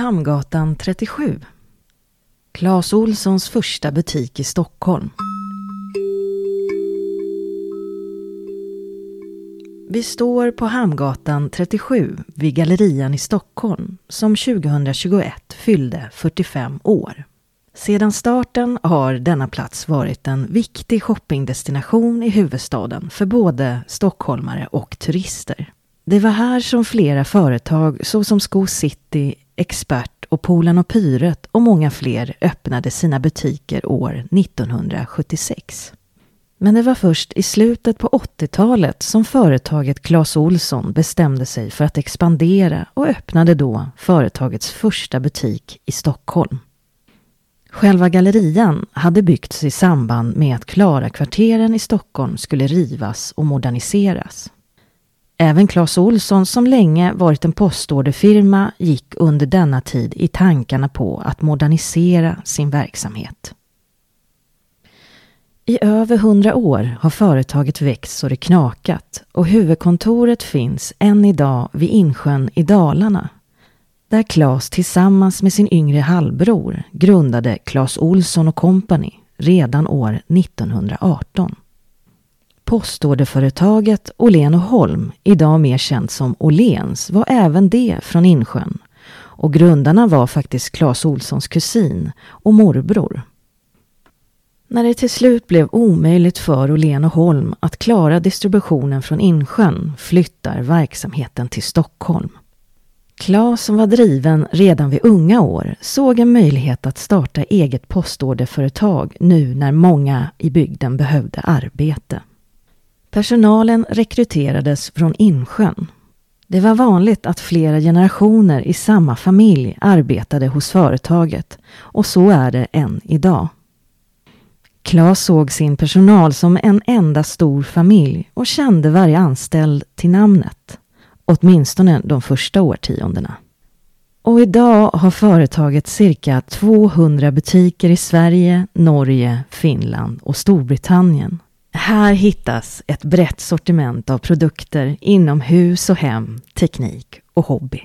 Hamngatan 37. Clas Olssons första butik i Stockholm. Vi står på Hamngatan 37 vid Gallerian i Stockholm som 2021 fyllde 45 år. Sedan starten har denna plats varit en viktig shoppingdestination i huvudstaden för både stockholmare och turister. Det var här som flera företag såsom Sko City, Expert och Polan och Pyret och många fler öppnade sina butiker år 1976. Men det var först i slutet på 80-talet som företaget Clas Olsson bestämde sig för att expandera och öppnade då företagets första butik i Stockholm. Själva gallerian hade byggts i samband med att Klara-kvarteren i Stockholm skulle rivas och moderniseras. Även Clas Olsson som länge varit en postorderfirma gick under denna tid i tankarna på att modernisera sin verksamhet. I över hundra år har företaget växt så det knakat och huvudkontoret finns än idag vid Insjön i Dalarna. Där Clas tillsammans med sin yngre halvbror grundade Clas Olsson Company redan år 1918. Postorderföretaget Åhlén och Holm, idag mer känt som Åhléns, var även det från Insjön. Och grundarna var faktiskt Clas Olssons kusin och morbror. När det till slut blev omöjligt för Åhlén och Holm att klara distributionen från Insjön flyttar verksamheten till Stockholm. Claes som var driven redan vid unga år såg en möjlighet att starta eget postorderföretag nu när många i bygden behövde arbete. Personalen rekryterades från Insjön. Det var vanligt att flera generationer i samma familj arbetade hos företaget och så är det än idag. Klas såg sin personal som en enda stor familj och kände varje anställd till namnet. Åtminstone de första årtiondena. Och idag har företaget cirka 200 butiker i Sverige, Norge, Finland och Storbritannien. Här hittas ett brett sortiment av produkter inom hus och hem, teknik och hobby.